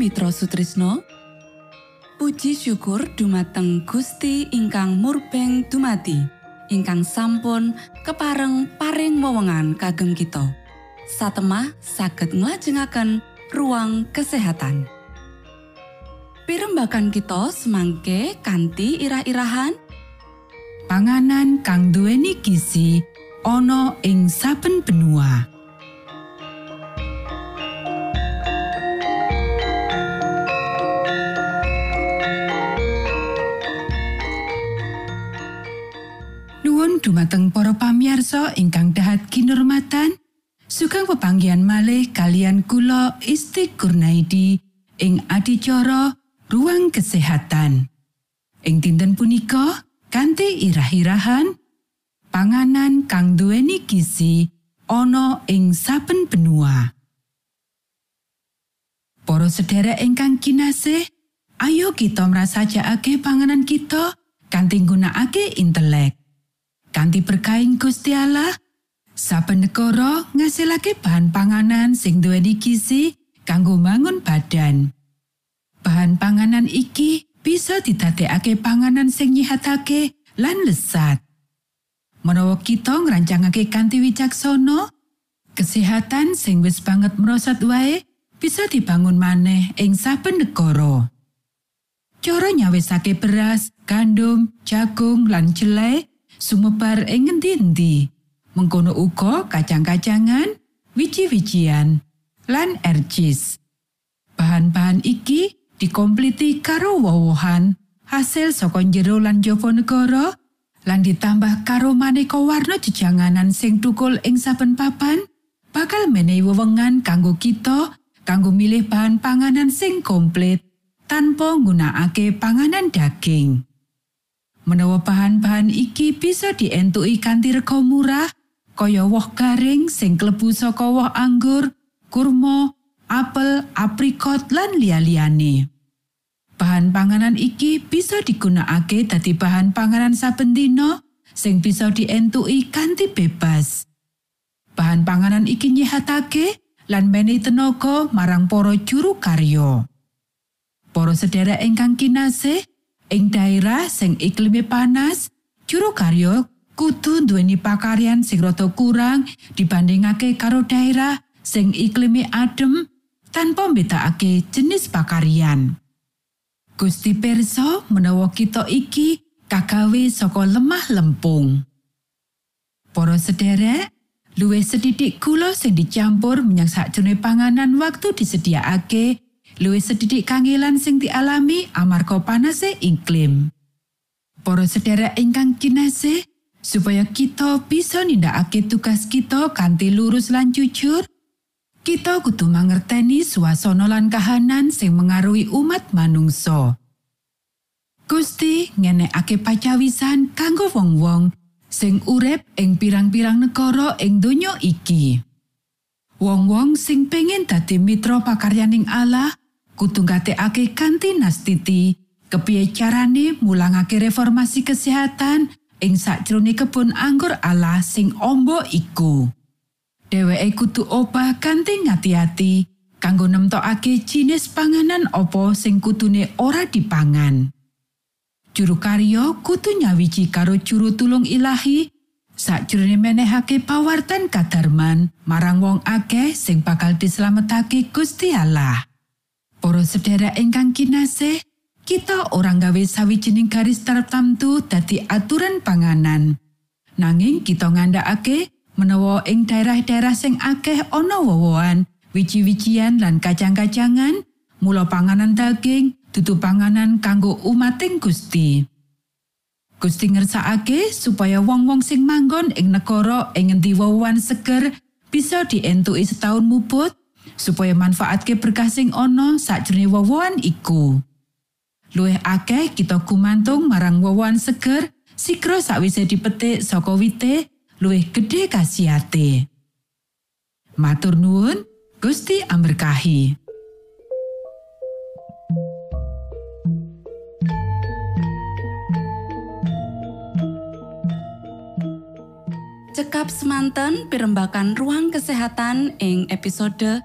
Mitra Sutrisno. Puji syukur dumateng Gusti ingkang murbeng dumati ingkang sampun kepareng paring wewenngan kagem kita. Satemah saged nglajengaken ruang kesehatan. Pirembakan kita semangke kanthi irah-irahan. Panganan kang duweni gizi ana ing saben benua. Dumateng para pamiarsa ingkang dahat kinurmatan, sugeng pepanggihan malih kalian kula Isti Kurnaidi ing adicara Ruang Kesehatan. Ing dinten punika kanthi irah-irahan panganan kang duweni gizi ana ing saben benua. Para sedherek ingkang kinasih, ayo kita mrasajakake panganan kita kanthi nggunakake intelek. Kanthi berkaing Gusti Allah, saben negara ngasilake bahan panganan sing duweni gizi kanggo mangun badan. Bahan panganan iki bisa didadekake panganan sing nyihatake lan lesat. Menawa kita ngrancangake kanthi wicaksana, kesehatan sing wis banget merosot wae bisa dibangun maneh ing saben negara. Cara nyawisake beras, gandum, jagung, lan jelai sumebar ing ngendi-endi. Mengkono uga kacang-kacangan, wiji-wijian, lan ercis. Bahan-bahan iki dikompliti karo wowohan hasil saka jero lan jaba negara lan ditambah karo maneka warna jejanganan sing tukul ing saben papan bakal menehi wewengan kanggo kita kanggo milih bahan panganan sing komplit tanpa nggunakake panganan daging. Menawa bahan-bahan iki bisa dientuki kanthi rega murah, kaya woh garing sing klebu saka woh anggur, kurma, apel, aprikot lan liya-liyane. Bahan panganan iki bisa digunakake dadi bahan panganan saben dina sing bisa dientuki kanthi bebas. Bahan panganan iki nyihatake lan menehi tenaga marang para juru karya. Para sedherek ingkang kinasih, ing daerah sing iklime panas, juru karya kudu duweni pakaryan sing rada kurang dibandingake karo daerah sing iklime adem tanpa mbedakake jenis pakaryan. Gusti Perso menawa kita iki kagawe saka lemah lempung. Para sederek, luwih sedidik gula sing dicampur menyang sakjroning panganan waktu disediakake luwih sedidik kangelan sing dialami amarga panase iklim. Para sedherek ingkang kinasih, supaya kita bisa nindakake tugas kita kanthi lurus lan jujur, kita kudu mangerteni swasana lan kahanan sing mengaruhi umat manungsa. Gusti ngenekake pacawisan kanggo wong-wong sing urip ing pirang-pirang negara ing donya iki. Wong-wong sing pengen dadi mitra pakaryaning Allah, kudu ngatekake kanthi nastiti kepiye carane mulangake reformasi kesehatan ing sakjroning kebun anggur Allah sing ombo iku. Dheweke kudu obah kanthi ngati-ati kanggo nemtokake jinis panganan opo sing kudune ora dipangan. Juru karyo kudu nyawiji karo juru tulung ilahi sakjroning menehake pawartan kadarman marang wong akeh sing bakal dislametake Gusti Allah. Para sedherek ingkang kinasih, kita orang gawe sawijining garis tertentu dadi aturan panganan. Nanging kita ngandhakake menawa ing daerah-daerah sing akeh ana wowoan, wiji-wijian lan kacang-kacangan, mula panganan daging dudu panganan kanggo umating Gusti. Gusti ngersakake supaya wong-wong sing manggon ing negara ing ngendi wowoan seger bisa dientuki setahun mubut supaya manfaatke berkah sing ana sakjroning wowoan iku. Luwih akeh kita gumantung marang wowoan seger sikro sakwise dipetik saka wite luwih gedhe kasiate. Matur nuwun, Gusti amberkahi. Cekap semanten pimbakan ruang kesehatan ing episode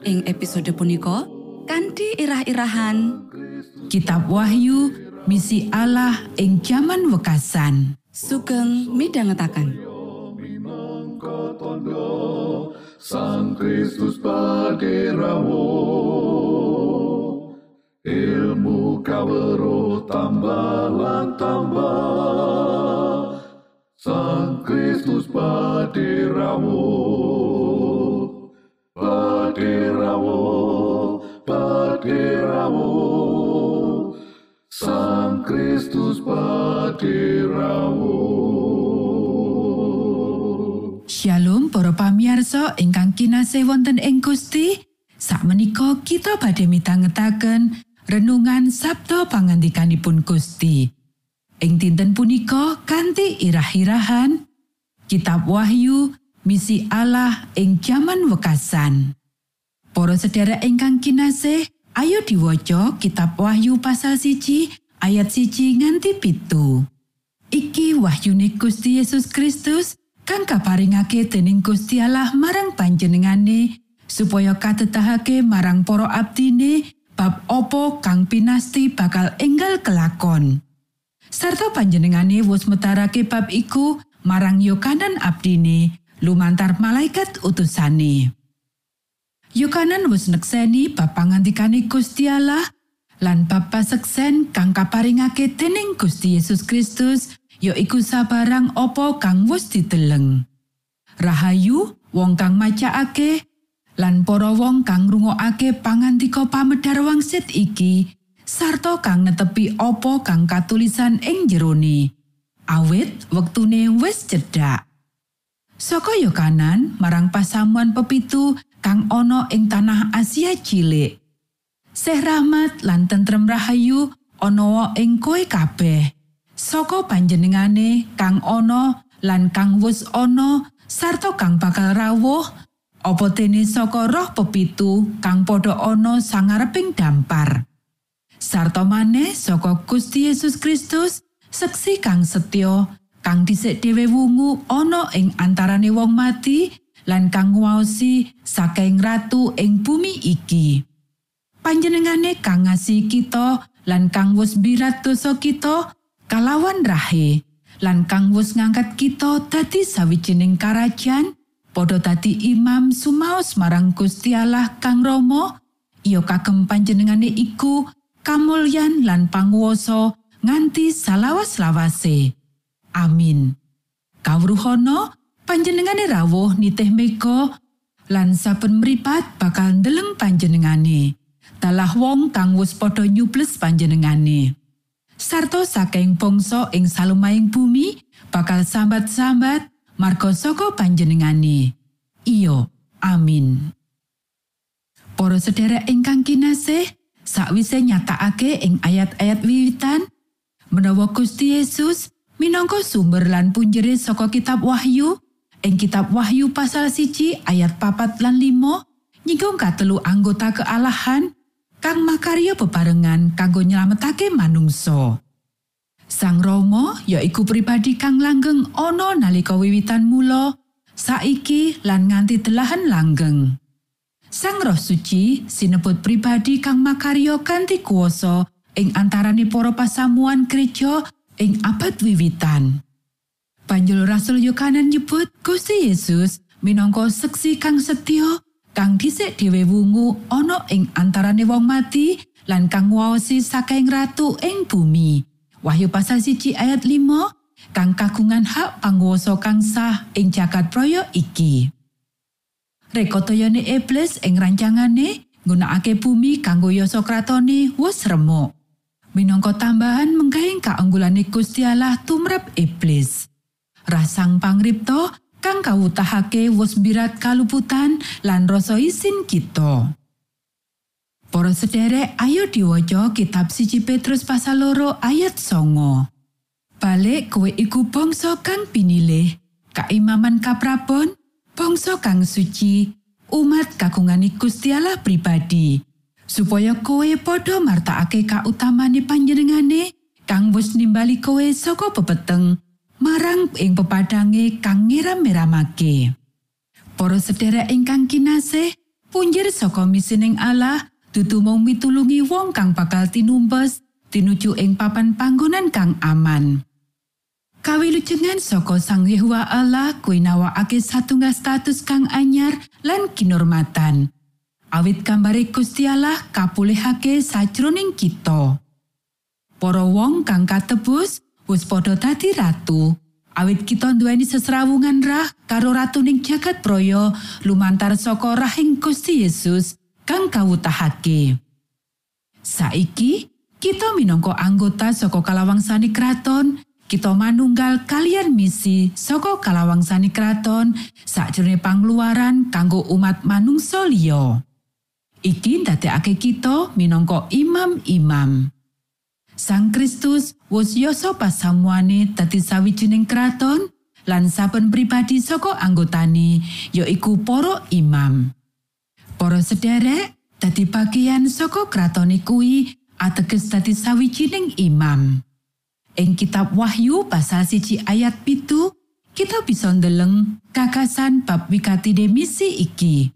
Ing episode punika kanthi irah-irahan Kitab Wahyu misi Allah ing jaman wekasan. Sugeng tondo Sang Kristus paderamu ilmu kawero tambah tambah. Sang Kristus paderamu paderamu paderamu Sang Kristus paderamu Shalom para pamiarsa ingkang kinasih wonten ing Gusti. Sakmenika kita badhe mitangetaken renungan Sabda pangandikanipun Gusti. Ing dinten punika kanthi irah-irahan Kitab Wahyu misi Allah ing jaman wekasan Para sedherek ingkang kinasih ayo diwaca kitab Wahyu pasal siji ayat siji nganti pitu. Iki wahyune Gusti Yesus Kristus kang kaparingake dening Gusti Allah marang panjenengane supaya katetahake marang para abdine bab opo kang pinasti bakal enggal kelakon. Sarta panjenengane wus metarake bab iku marang Yokanan abdine lumantar malaikat utusane. Yokanan wis nekseni bab pangandikane Gusti Allah lan bab paseksen kang kaparingake dening Gusti Yesus Kristus ya iku sabarang apa kang wis diteleng. Rahayu wong kang macaake lan para wong kang ngrungokake pangandika pamedhar wangsit iki sarta kang netepi apa kang katulisan ing jerone. Awit wektune wis cedhak. Saka Yokanan marang pasamuan pepitu kang ana ing tanah Asia cilik. Seh rahmat lan tentrem rahayu ana ing koe kabeh. Saka panjenengane kang ana lan kang wis ana sarta kang bakal rawuh apa dene saka roh pepitu kang padha ana sangareping dampar. Sarta maneh saka Gusti Yesus Kristus seksi kang setya kang dhisik dhewe wungu ana ing antarane wong mati lan kang nguwaosi saking ratu ing bumi iki. Panjenengane kang ngasihi kita lan kang wis birat dosa kita kalawan rahe lan kang wis ngangkat kita dadi sawijining karajan padha dadi imam sumaos marang Gusti Allah kang Rama iya kagem panjenengane iku kamulyan lan panguwasa nganti salawas-lawase. Amin. Kawruhana panjenengane rawuh nitih mega lan saben mripat bakal ndeleng panjenengane. Dalah wong kang wis padha nyubles panjenengane. Sarto saking bangsa ing salumahing bumi bakal sambat-sambat marga saka panjenengane. Iyo, amin. Para sedherek ingkang kinasih, sakwise nyatakake ing ayat-ayat wiwitan menawa Gusti Yesus minangka sumber lan punjere saka kitab Wahyu ing kitab Wahyu pasal siji ayat papat lan limo nyinggung katelu anggota kealahan kang makarya bebarengan kanggo nyelametake manungsa. Sang Rama yaiku pribadi kang langgeng ana nalika wiwitan mula, saiki lan nganti delahan langgeng. Sang Roh Suci sinebut pribadi kang makarya kanthi kuwasa ing antarane para pasamuan gereja ing abad wiwitan. Panjul Rasul Yohanan nyebut Gusti Yesus minangka seksi kang setya kang dhisik dhewe wungu ana ing antarane wong mati lan kang nguwaosi saking ratu ing bumi. Wahyu pasal siji ayat 5 kang kagungan hak panguwasa kang sah ing jagat proyo iki. Rekotoyane iblis ing rancangane nggunakake bumi kanggo yasa kratone wis remuk. Minangka tambahan menggahing kaanggulane Gusti Allah tumrap iblis. Rasang pangripto kang kawutahake wus birat kaluputan lan rasa isin kita. Para sederek, ayo diwaca kitab siji Petrus pasal loro ayat songo. Balik kowe iku bangsa kang pinilih, kaimaman kaprabon, bangsa kang suci, umat kagungane Gusti Allah pribadi, supaya kowe padha martakake kautamane panjenengane kang wis nimbali kowe saka pepeteng marang ing pepadange kang ngiram-miramake. Para sederek ingkang kinasih, punjer saka misining Allah dudu mung mitulungi wong kang bakal tinumpes tinuju ing papan panggonan kang aman. Kawilujengan saka Sang Yehuwa Allah kuwi nawakake satunggal status kang anyar lan kinormatan. Awit gambare Gusti Allah kapulihake sajroning kita. Para wong kang katebus wis padha dadi ratu. Awit kita nduweni sesrawungan rah karo ratuning jagat proyo lumantar saka rahing Gusti Yesus kang kawutahake. Saiki kita minangka anggota saka kalawangsane kraton, kita manunggal kalian misi saka kalawangsane kraton sakjroning pangluaran kanggo umat manungsa liya. Iki ndadekake kita minangka imam-imam. Sang Kristus wus yoso pasamuane dadi sawijining kraton lan saben pribadi saka anggotane ya iku para imam. Para sederek, dadi bagian saka kratone kuwi ateges dadi sawijining imam. Ing kitab Wahyu pasal siji ayat pitu, kita bisa ndeleng gagasan bab wikatine misi iki.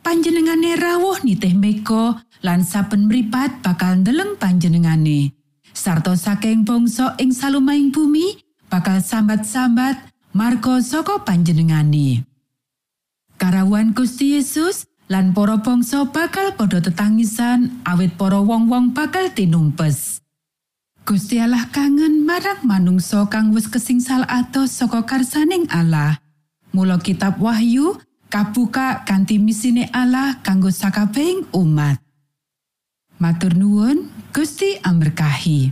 Panjenengane rawuh nitih mega lan saben mripat bakal ndeleng panjenengane. Sarta saking bangsa ing salumahing bumi bakal sambat-sambat marga saka panjenengane. Karawan Gusti Yesus lan para bangsa bakal padha tetangisan awit para wong-wong bakal tinumpes. Gusti Allah kangen marang manungsa kang wis kesingsal atos saka karsaning Allah. Mula kitab Wahyu kabuka kanthi misine Allah kanggo sakabehing umat. Matur nuwun, Gusti amberkahi.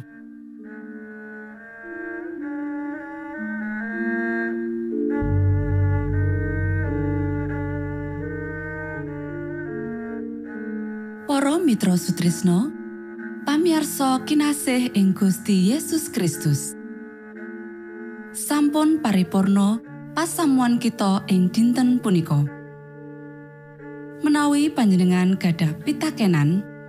Para Mitra Sutrisno, pamiarsa kinasih ing Gusti Yesus Kristus. Sampun paripurno pasamuan kita ing dinten punika. Menawi panjenengan gadah pitakenan